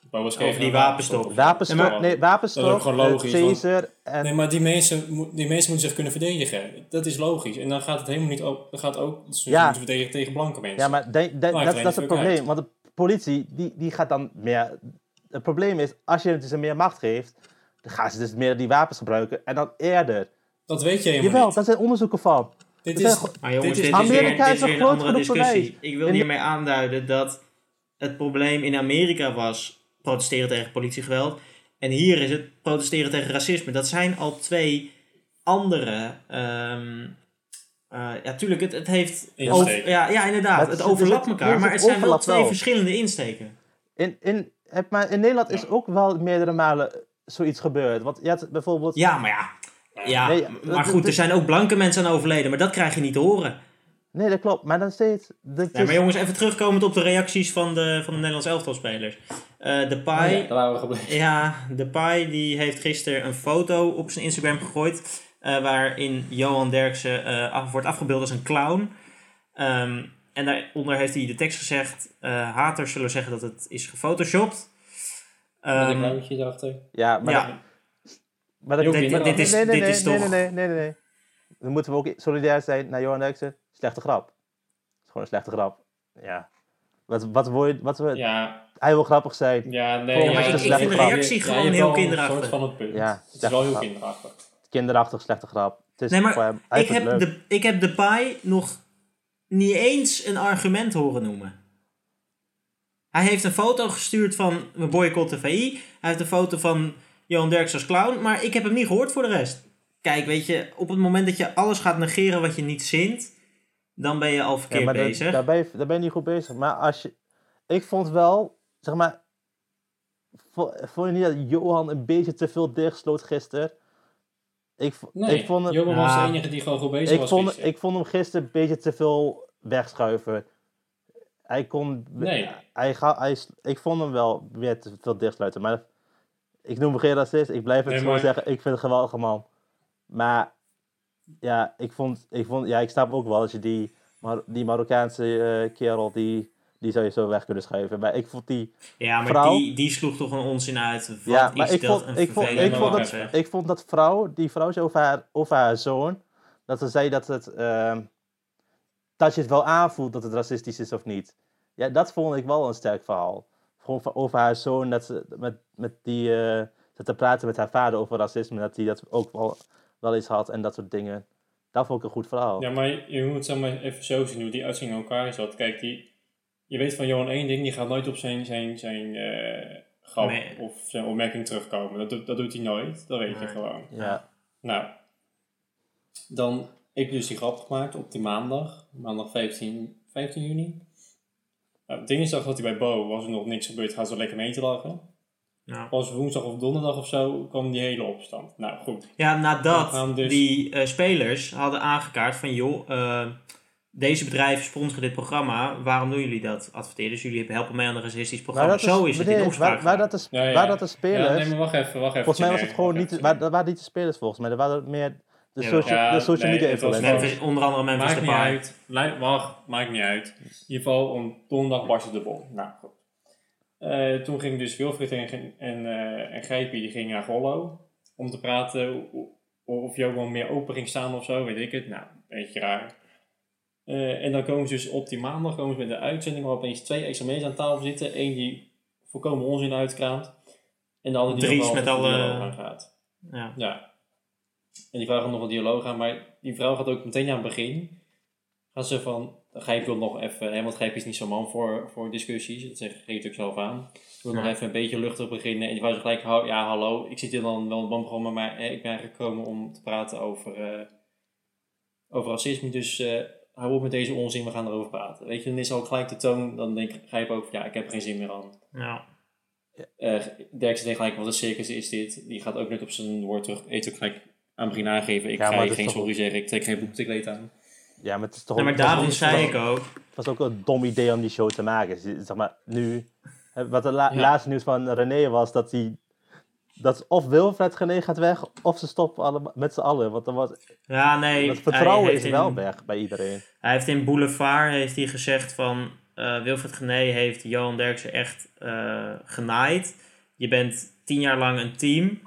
D: BOA's
C: Over
D: kregen
C: die wapenstop.
B: Wapenstop,
C: Nee,
B: nee,
C: maar-
B: wapenstop,
D: Dat is ook gewoon
B: eh,
D: logisch, want-
B: taser en...
D: Nee, maar die mensen, die mensen moeten zich kunnen verdedigen. Dat is logisch. En dan gaat het helemaal niet ook, dan gaat ook ze
B: Ja.
D: moeten verdedigen tegen blanke mensen.
B: Ja, maar
D: Maakt
B: dat, dat is het probleem.
D: uit.
B: Want de politie, die, die gaat dan meer... Het probleem is, als je het dus meer macht geeft, dan gaan ze dus meer die wapens gebruiken. En dan eerder.
D: Dat weet je helemaal
B: Jawel,
D: niet.
B: daar zijn onderzoeken van.
D: Dit is,
B: zijn
C: maar jongens,
D: dit
C: dit
D: is,
C: is, weer,
B: Amerika
C: dit
B: is
C: weer
B: een
C: andere discussie. Ik wil hiermee aanduiden dat het probleem in Amerika was protesteren tegen politiegeweld. En hier is het protesteren tegen racisme. Dat zijn al twee andere... ehm, eh, ja, tuurlijk, het, het heeft... Over- ja, ja, inderdaad. Het
B: het-
C: overlapt
B: er
C: elkaar. Maar het zijn wel twee
B: wel.
C: verschillende insteken.
B: In, in, het- maar in Nederland is ook wel meerdere malen zoiets gebeurd. Want je had bijvoorbeeld...
C: Ja, maar ja. Ja,
B: Nee,
C: maar goed, er zijn ook blanke mensen aan overleden. Maar dat krijg je niet te horen.
B: Nee, dat klopt. Maar dan steeds... Dat
C: maar jongens, even terugkomend op de reacties van de, van de Nederlands elftalspelers. Eh de Pai,
D: ja, daar waren we gebleven.
C: Ja, de Pai die heeft gisteren een foto op zijn Instagram gegooid. eh, waarin Johan Derksen eh, af- wordt afgebeeld als een clown. Ehm, en daaronder heeft hij de tekst gezegd: eh, Haters zullen zeggen dat het is gefotoshopt.
D: Met een
C: Ehm,
D: erachter.
B: Ja, maar...
C: ja,
B: dat- maar dat,
C: dit, dit is,
B: nee, nee,
C: dit
B: nee,
C: is
B: nee,
C: toch.
B: nee, nee, nee, nee. Dan moeten we ook solidair zijn naar Johan Derksen. Slechte grap. Het is gewoon een slechte grap. Ja. Wat, wat wil je... Wat we,
D: Ja,
B: Hij wil grappig zijn.
D: ja, nee. Ja, je-
B: grap.
D: je-
C: reactie
D: ja,
C: gewoon heel kinderachtig.
D: soort van het punt.
B: Ja,
D: het is wel heel
B: grap.
D: kinderachtig.
B: Kinderachtig, slechte grap. Het is
C: Nee, maar
B: voor hem. Hij
C: Ik heb,
B: leuk.
C: de, ik heb de Pai nog niet eens een argument horen noemen. Hij heeft een foto gestuurd van we boycotten VI. Hij heeft een foto van Johan Derks als clown. Maar ik heb hem niet gehoord voor de rest. Kijk, weet je, op het moment dat je alles gaat negeren wat je niet zint, dan ben je al verkeerd
B: Ja, dat-
C: bezig.
B: daar, ben je, daar ben je niet goed bezig. Maar als je... Ik vond wel, zeg maar... vo- Vond je niet dat Johan een beetje te veel dichtsloot gisteren? Ik,
D: Nee,
B: ik vond het...
D: Johan was
C: Ja.
D: de enige die gewoon goed bezig
B: Ik
D: was.
B: vond,
D: gisteren.
B: ik vond hem gisteren een beetje te veel wegschuiven. Hij kon...
D: Nee.
B: Hij ga, hij, ik vond hem wel weer te veel dichtsluiten. Maar ik noem hem geen racist. Ik blijf het
D: Nee, maar-
B: zeggen. Ik vind het een geweldige man. Maar ja, ik vond, ik vond... Ja, ik snap ook wel als je die, Mar die Marokkaanse eh, kerel... Die, die zou je zo weg kunnen schuiven. Maar ik vond die...
C: ja, maar
B: vrouw-
C: die, die sloeg toch een onzin uit. Wat
B: ja, maar
C: is
B: ik
C: dat
B: vond,
C: een
B: ik, vond, ik, vond dat, ik vond dat vrouw... Die vrouw over haar, over haar zoon... Dat ze zei dat het... ehm, dat je het wel aanvoelt dat het racistisch is of niet. Ja, dat vond ik wel een sterk verhaal. Gewoon over haar zoon, dat ze met, met die eh, zat te praten met haar vader over racisme, dat hij dat ook wel, wel eens had en dat soort dingen. Dat vond ik een goed verhaal.
D: Ja, maar je- moet het zeg maar even zo zien hoe die uitzending in elkaar zat. Kijk, die, je weet van Johan één ding, die gaat nooit op zijn, zijn, zijn eh, grap
C: Nee.
D: of zijn opmerking terugkomen. Dat, doet- dat doet hij nooit, dat weet je gewoon.
B: Ja.
D: Nou, dan ik heb dus die grap gemaakt op die maandag, maandag 15, 15 juni. Nou, dinsdag had hij bij Bo, was er nog niks gebeurd, gaat zo lekker mee te lachen.
C: Ja.
D: Pas woensdag of donderdag of zo kwam die hele opstand. Nou goed,
C: Ja, nadat
D: gaan dus-
C: die eh, spelers hadden aangekaart van joh, eh, deze bedrijven sponsoren dit programma, waarom doen jullie dat? Adverteren, dus jullie helpen mee aan een racistisch programma. Zo is het in opspraak.
B: waar, waar, dat de, sp-
D: Ja, ja.
B: waar dat de spelers...
D: Ja, nee, maar wacht even, wacht even.
B: volgens mij was het gewoon niet... Waar, dat waren niet de spelers volgens mij. Dat waren meer de,
C: Ja,
B: social,
D: ja,
B: de social
D: nee,
B: media
D: het was
B: influencers.
C: Memphis, onder andere Memphis
D: Maakt niet uit. Wacht, maakt niet uit. In ieder geval, om donderdag barstte de bom. Nou, goed. Eh, toen ging dus Wilfried en, en, eh en Grijpie, die gingen naar Gollo. Om te praten of Johan meer open ging staan of zo, weet ik het. Nou, een beetje raar. Eh, en dan komen ze dus op die maandag komen ze met een uitzending waar opeens twee extra mensen aan tafel zitten. Eén die volkomen onzin uitkraamt. En de andere die
C: Dries
D: wel
C: met alle-
D: aangaat.
C: Ja.
D: Ja. En die vragen nog een dialoog aan, maar die vrouw gaat ook meteen aan het begin. Gaan ze van, Gijp wil nog even, hè, want Gijp is niet zo'n man voor, voor discussies, dat zegt geeft ook zelf aan. Ik wil nog even een beetje luchtig beginnen. En die wou ze gelijk, "Ha- ja hallo, ik zit hier dan wel in het maar hè, ik ben gekomen om te praten over, eh, over racisme. Dus eh, hou op met deze onzin, we gaan erover praten. Weet je, dan is al gelijk de toon, dan denk Gijp ook, ja ik heb er geen zin meer aan.
C: Ja.
D: Uh, Derksen denkt gelijk, wat een circus is dit? Die gaat ook net op zijn woord terug. Eet ook gelijk aan begin aangeven. Ik
B: Ja,
D: ga je geen
B: toch-
D: sorry zeggen. Ik trek geen boektekleed aan.
B: Ja, maar het is toch
C: Nee, maar
B: was
C: daarom
B: ook-
C: zei
B: was-
C: ik ook,
B: Het was ook een dom idee om die show te maken. Zeg maar, nu... hè, Wat het la-
D: Ja.
B: laatste nieuws van René was dat hij... Dat of Wilfred René gaat weg, of ze stoppen alle, met z'n allen. Want dan was,
C: ja nee,
B: het vertrouwen is wel weg bij iedereen.
C: Hij heeft in Boulevard heeft hij gezegd van eh, Wilfred Gené heeft Johan Derksen echt eh, genaaid. Je bent tien jaar lang een team.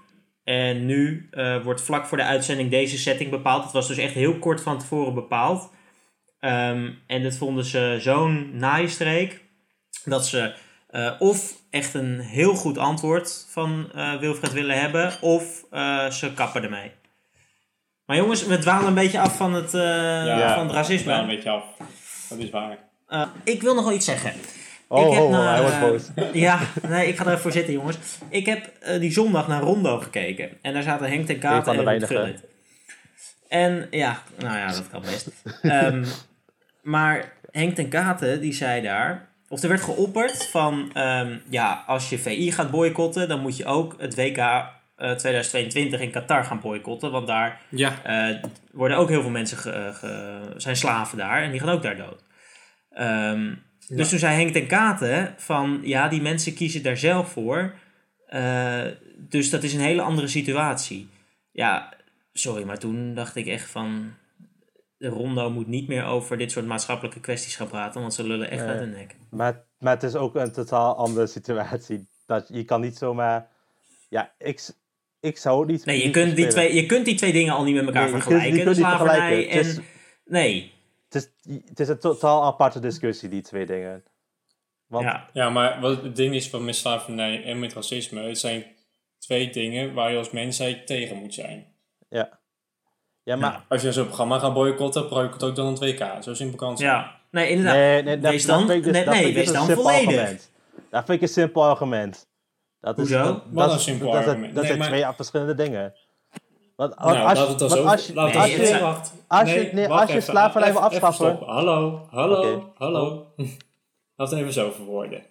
C: En nu eh, wordt vlak voor de uitzending deze setting bepaald. Het was dus echt heel kort van tevoren bepaald. Ehm, en dat vonden ze zo'n naaistreek. Dat ze eh, of echt een heel goed antwoord van eh, Wilfred willen hebben. Of ze kappen ermee. Maar jongens, we dwalen een beetje af van het, eh, van het racisme.
D: Ja, een beetje af. Dat is waar.
C: Ik wil nog wel iets zeggen.
B: Oh,
C: ik heb
B: oh,
C: naar,
B: hij wordt
C: eh,
B: boos.
C: ja, nee, ik ga er even voor zitten, jongens. Ik heb eh, die zondag naar Rondo gekeken. En daar zaten Henk ten
B: Een
C: Kaat en
B: de
C: Ruud. Gullit. En ja, nou ja, dat kan best. Ehm, maar Henk ten Katen, die zei daar... Of er werd geopperd van... ehm, ja, als je VI gaat boycotten... dan moet je ook het WK eh, 2022 in Qatar gaan boycotten. Want daar
D: Ja.
C: eh, worden ook heel veel mensen ge, ge- zijn slaven daar en die gaan ook daar dood. Dus toen zei Henk ten Katen van ja, die mensen kiezen daar zelf voor. Eh, dus dat is een hele andere situatie. Ja, sorry, maar toen dacht ik echt van de Rondo moet niet meer over dit soort maatschappelijke kwesties gaan praten, want ze lullen echt uit hun nek.
B: Maar, maar het is ook een totaal andere situatie. Dat, je kan niet zomaar... Ja, ik, ik zou niet...
C: Nee, je kunt, die
B: spelen.
C: twee, je kunt die twee dingen al niet met elkaar
B: Nee, je kunt- je
C: vergelijken.
B: kunt
C: de slavernij en... Nee,
B: Het is, het is een totaal aparte discussie, die twee dingen. Want
C: ja.
D: Ja, maar wat het ding is van met slavernij en met racisme, het zijn twee dingen waar je als mensheid tegen moet zijn.
B: ja. Ja, maar...
C: Ja.
D: Als je zo'n programma gaat boycotten, boycott ook dan een 2K. Zo simpel kan het zijn.
C: Ja, nee, inderdaad.
B: Nee, nee, dat,
C: wees
B: dat
C: dan,
B: vind ik dus,
C: nee,
B: dat
C: wees
B: dus
C: dan
B: een simpel
C: volledig.
B: argument. Dat vind ik een simpel argument. Dat is,
C: Hoezo?
B: Dat,
D: Wat
B: dat
D: een
B: is-
D: simpel
B: dat,
D: argument.
B: Dat
D: Nee,
B: zijn
D: maar-
B: twee verschillende dingen. Want,
D: Nou,
B: als, je, als je, als je- als je slavernij wil afschaffen-.
D: Hallo, hallo, hallo. Laat het even zo verwoorden.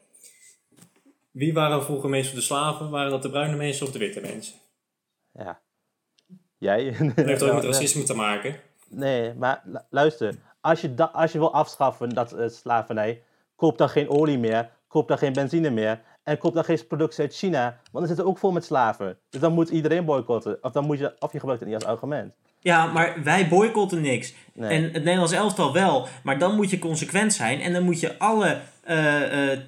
D: Wie waren vroeger meestal de slaven? Waren dat de bruine mensen of de witte mensen?
B: ja. Jij?
D: Dat heeft ook met racisme te maken.
B: Nee, maar lu- luister. Als je, da- als je wil afschaffen dat eh, slavernij, koop dan geen olie meer, koop dan geen benzine meer en koop dan geen producten uit China, want dan zit er ook vol met slaven. Dus dan moet iedereen boycotten. Of, dan moet je, of je gebruikt het niet als argument.
C: Ja, maar wij boycotten niks.
B: Nee.
C: En het Nederlands elftal wel. Maar dan moet je consequent zijn. En dan moet je alle eh, eh, eh,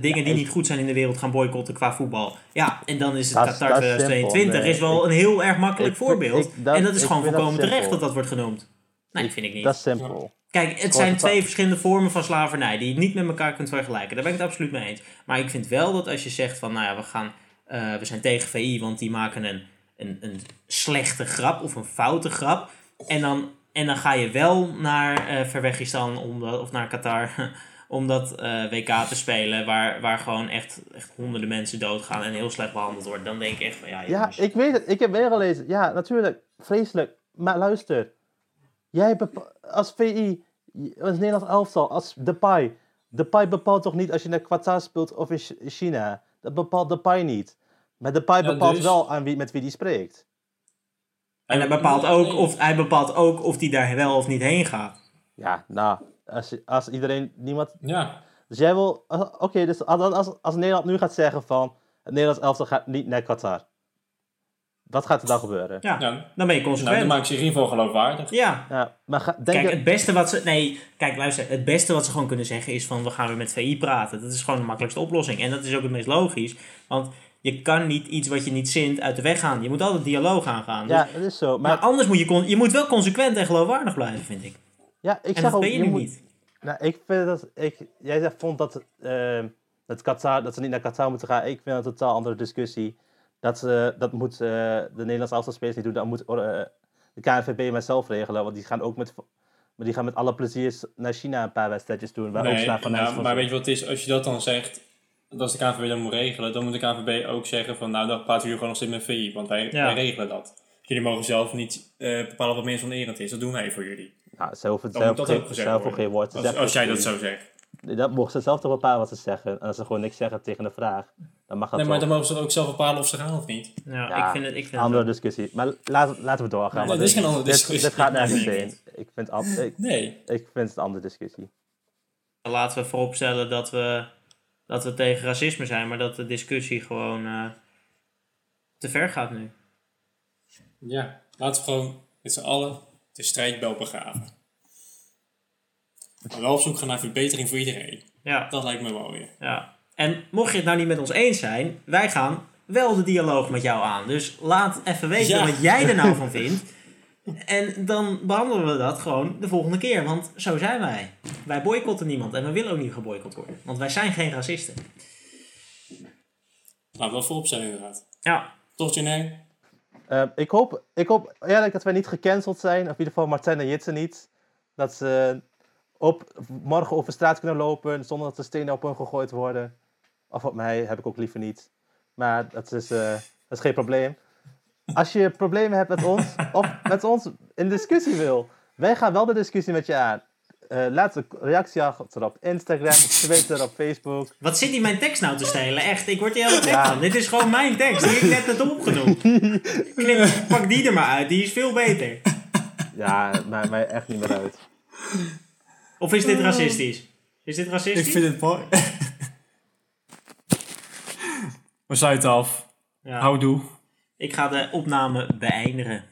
C: dingen die niet goed zijn in de wereld gaan boycotten qua voetbal. Ja, en dan is het
B: Dat is-
C: Qatar
B: dat is
C: 2022
B: simpel. Nee,
C: is wel
B: ik-
C: een heel erg makkelijk
B: ik
C: voorbeeld.
B: ik- dat-
C: en dat is gewoon
B: dat
C: volkomen terecht dat dat wordt genoemd. Nee, vind ik niet.
B: Dat is simpel.
C: Kijk, het zijn twee verschillende vormen van slavernij die je niet met elkaar kunt vergelijken. Daar ben ik het absoluut mee eens. Maar ik vind wel dat als je zegt van, nou ja, we gaan eh, we zijn tegen VI, want die maken een, een, een slechte grap of een foute grap. En dan, en dan ga je wel naar eh Verwegistan dat- of naar Qatar om dat eh, WK te spelen, waar, waar gewoon echt, echt honderden mensen doodgaan en heel slecht behandeld worden. Dan denk ik echt van ja,
B: Ja, ik weet het. Ik heb meegelezen. Ja, natuurlijk. Vreselijk. Maar luister. Jij als VI, als Nederlands elftal, als Depay. Depay bepaalt toch niet als je naar Qatar speelt of in Ch- China. Dat bepaalt Depay niet. Maar Depay
D: Ja,
B: bepaalt
D: dus-
B: wel aan wie, met wie die spreekt.
C: En hij bepaalt, ook of, hij bepaalt ook of die daar wel of niet heen gaat.
B: Ja, nou. Als, als iedereen, niemand...
D: Ja,
B: Dus jij wil... Oké, dus als, als, als Nederland nu gaat zeggen van... Het Nederlands elftal gaat niet naar Qatar. Wat gaat er dan gebeuren?
C: Ja,
D: ja.
C: dan ben je
D: Nou,
C: consequent.
D: dan maak je in ieder geval geloofwaardig.
C: Ja,
B: Ja, maar ga, denk
C: Kijk,
B: je-
C: het beste wat ze. Nee, kijk, luister. Het beste wat ze gewoon kunnen zeggen is van we gaan weer met VI praten. Dat is gewoon de makkelijkste oplossing. En dat is ook het meest logisch. Want je kan niet iets wat je niet zint uit de weg gaan. Je moet altijd dialoog aangaan. Dus-
B: Ja, dat is zo.
C: maar
B: Maar,
C: anders moet je, je moet wel consequent en geloofwaardig blijven, vind ik.
B: ja, ik
C: en
B: zeg
C: dat ben je, nu
B: moet-
C: niet.
B: Nou, ik vind dat... Ik, jij vond dat, ehm, dat, Qatar, dat ze niet naar Qatar moeten gaan. Ik vind dat een totaal andere discussie. Dat, dat moet eh, de Nederlandse elftalspelers niet doen. Dat moet eh, de KNVB maar zelf regelen. Want die gaan ook met, maar die gaan met alle plezier naar China een paar wedstrijdjes doen. Waar ook van
D: nou, maar weet je wat het is? Als je dat dan zegt, dat als de KNVB dat moet regelen, dan moet de KNVB ook zeggen van, nou, dan praten we hier gewoon nog steeds met VI, want wij,
C: Ja.
D: wij regelen dat. Jullie mogen zelf niet eh, bepalen wat meer onerend is. Dat doen wij voor jullie.
B: Nou, zelf,
D: Dan
B: zelf, geen, zelf woord
D: Als, als jij dat zo zegt.
B: Dat mogen ze zelf toch bepalen wat ze zeggen. En als ze gewoon niks zeggen tegen de vraag, dan mag dat
D: Nee, maar dan mogen ze ook zelf bepalen of ze gaan of niet.
C: Ja,
B: Ja,
C: ik vind het. Ik vind
B: andere
C: het
B: discussie. Maar laat, laten we doorgaan.
D: Nee, dit is geen andere discussie.
B: Dit gaat nergens
D: Nee,
B: heen. Ik vind, ab- ik,
D: Nee.
B: ik vind het een andere discussie.
C: laten we vooropstellen dat we, dat we tegen racisme zijn, maar dat de discussie gewoon eh, te ver gaat nu.
D: Ja, laten we gewoon met z'n allen de strijdbel begraven. Wel op zoek gaan naar verbetering voor iedereen.
C: Ja.
D: Dat lijkt me wel weer.
C: Ja. En mocht je het nou niet met ons eens zijn, wij gaan wel de dialoog met jou aan. Dus laat even weten
D: Ja.
C: wat jij er nou van vindt. En dan behandelen we dat gewoon de volgende keer. Want zo zijn wij. Wij boycotten niemand en we willen ook niet geboycott worden. Want wij zijn geen racisten.
D: Laten we dat voorop stellen inderdaad.
C: Ja.
D: Toch, Janine?
B: Eh, ik, hoop, ik hoop eerlijk dat wij niet gecanceld zijn. Of in ieder geval Martijn en Jitsen niet. Dat ze op, morgen over straat kunnen lopen zonder dat er stenen op hun gegooid worden. Of op mij heb ik ook liever niet. Maar dat is, eh, dat is geen probleem. Als je problemen hebt met ons, of met ons in discussie wil, wij gaan wel de discussie met je aan. Eh, laat een reactie achter op Instagram, op Twitter, op Facebook.
C: Wat zit die mijn tekst nou te stelen? Echt, ik word hier helemaal gek
B: Ja.
C: van. Dit is gewoon mijn tekst. Die heb ik net net opgenoemd. Knip, pak die er maar uit. Die is veel beter.
B: Ja, het maakt mij echt niet meer uit.
C: Of is dit racistisch? Is dit racistisch?
D: het mooi. we sluiten af.
C: Ja.
D: Houdoe.
C: Ik ga de opname beëindigen.